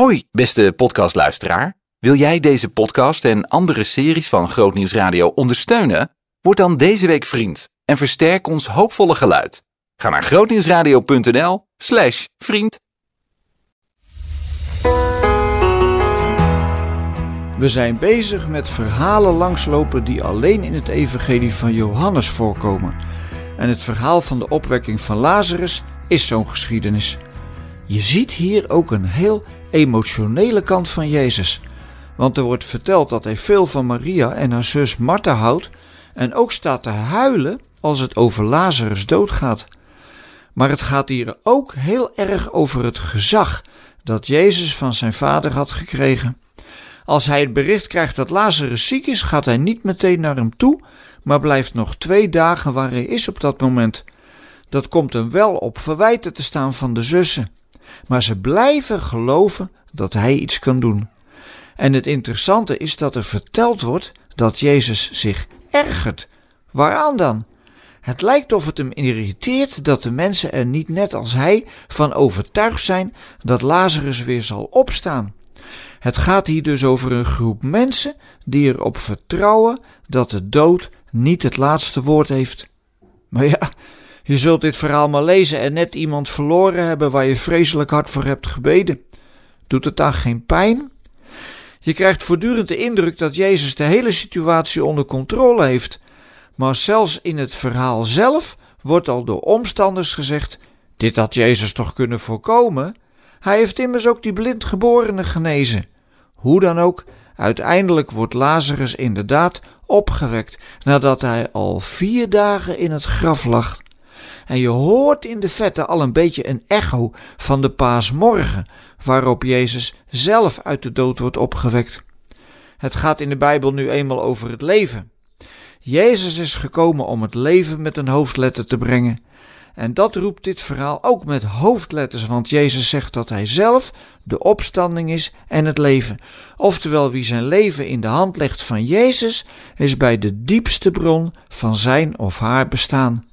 Hoi, beste podcastluisteraar. Wil jij deze podcast en andere series van Grootnieuws Radio ondersteunen? Word dan deze week vriend en versterk ons hoopvolle geluid. Ga naar grootnieuwsradio.nl slash vriend. We zijn bezig met verhalen langslopen die alleen in het evangelie van Johannes voorkomen. En het verhaal van de opwekking van Lazarus is zo'n geschiedenis. Je ziet hier ook een heel emotionele kant van Jezus. Want er wordt verteld dat hij veel van Maria en haar zus Martha houdt en ook staat te huilen als het over Lazarus doodgaat. Maar het gaat hier ook heel erg over het gezag dat Jezus van zijn vader had gekregen. Als hij het bericht krijgt dat Lazarus ziek is, gaat hij niet meteen naar hem toe, maar blijft nog twee dagen waar hij is op dat moment. Dat komt hem wel op verwijten te staan van de zussen maar ze blijven geloven dat hij iets kan doen. En het interessante is dat er verteld wordt dat Jezus zich ergert. Waaraan dan? Het lijkt of het hem irriteert dat de mensen er niet net als hij van overtuigd zijn dat Lazarus weer zal opstaan. Het gaat hier dus over een groep mensen die erop vertrouwen dat de dood niet het laatste woord heeft. Maar ja, je zult dit verhaal maar lezen en net iemand verloren hebben waar je vreselijk hard voor hebt gebeden. Doet het dan geen pijn? Je krijgt voortdurend de indruk dat Jezus de hele situatie onder controle heeft. Maar zelfs in het verhaal zelf wordt al door omstanders gezegd: dit had Jezus toch kunnen voorkomen? Hij heeft immers ook die blindgeborene genezen. Hoe dan ook, uiteindelijk wordt Lazarus inderdaad opgewekt nadat hij al vier dagen in het graf lag. En je hoort in de vette al een beetje een echo van de paasmorgen, waarop Jezus zelf uit de dood wordt opgewekt. Het gaat in de Bijbel nu eenmaal over het leven. Jezus is gekomen om het leven met een hoofdletter te brengen. En dat roept dit verhaal ook met hoofdletters, want Jezus zegt dat Hij zelf de opstanding is en het leven. Oftewel, wie zijn leven in de hand legt van Jezus, is bij de diepste bron van zijn of haar bestaan.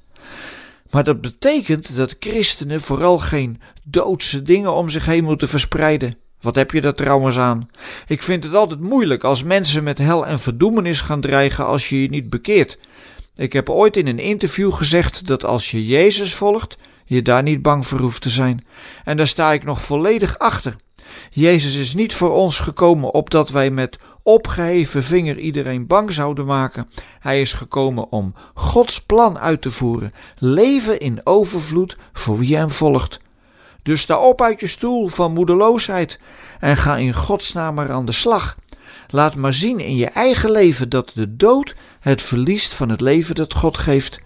Maar dat betekent dat christenen vooral geen doodse dingen om zich heen moeten verspreiden. Wat heb je daar trouwens aan? Ik vind het altijd moeilijk als mensen met hel en verdoemenis gaan dreigen als je je niet bekeert. Ik heb ooit in een interview gezegd dat als je Jezus volgt, je daar niet bang voor hoeft te zijn. En daar sta ik nog volledig achter. Jezus is niet voor ons gekomen opdat wij met opgeheven vinger iedereen bang zouden maken. Hij is gekomen om Gods plan uit te voeren, leven in overvloed voor wie hem volgt. Dus sta op uit je stoel van moedeloosheid en ga in Gods naam aan de slag. Laat maar zien in je eigen leven dat de dood het verliest van het leven dat God geeft.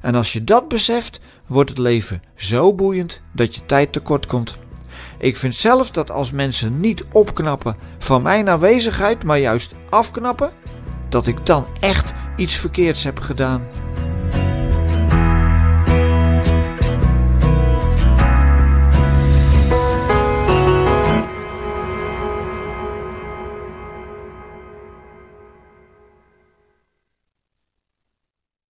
En als je dat beseft, wordt het leven zo boeiend dat je tijd tekort komt. Ik vind zelf dat als mensen niet opknappen van mijn aanwezigheid, maar juist afknappen, dat ik dan echt iets verkeerds heb gedaan.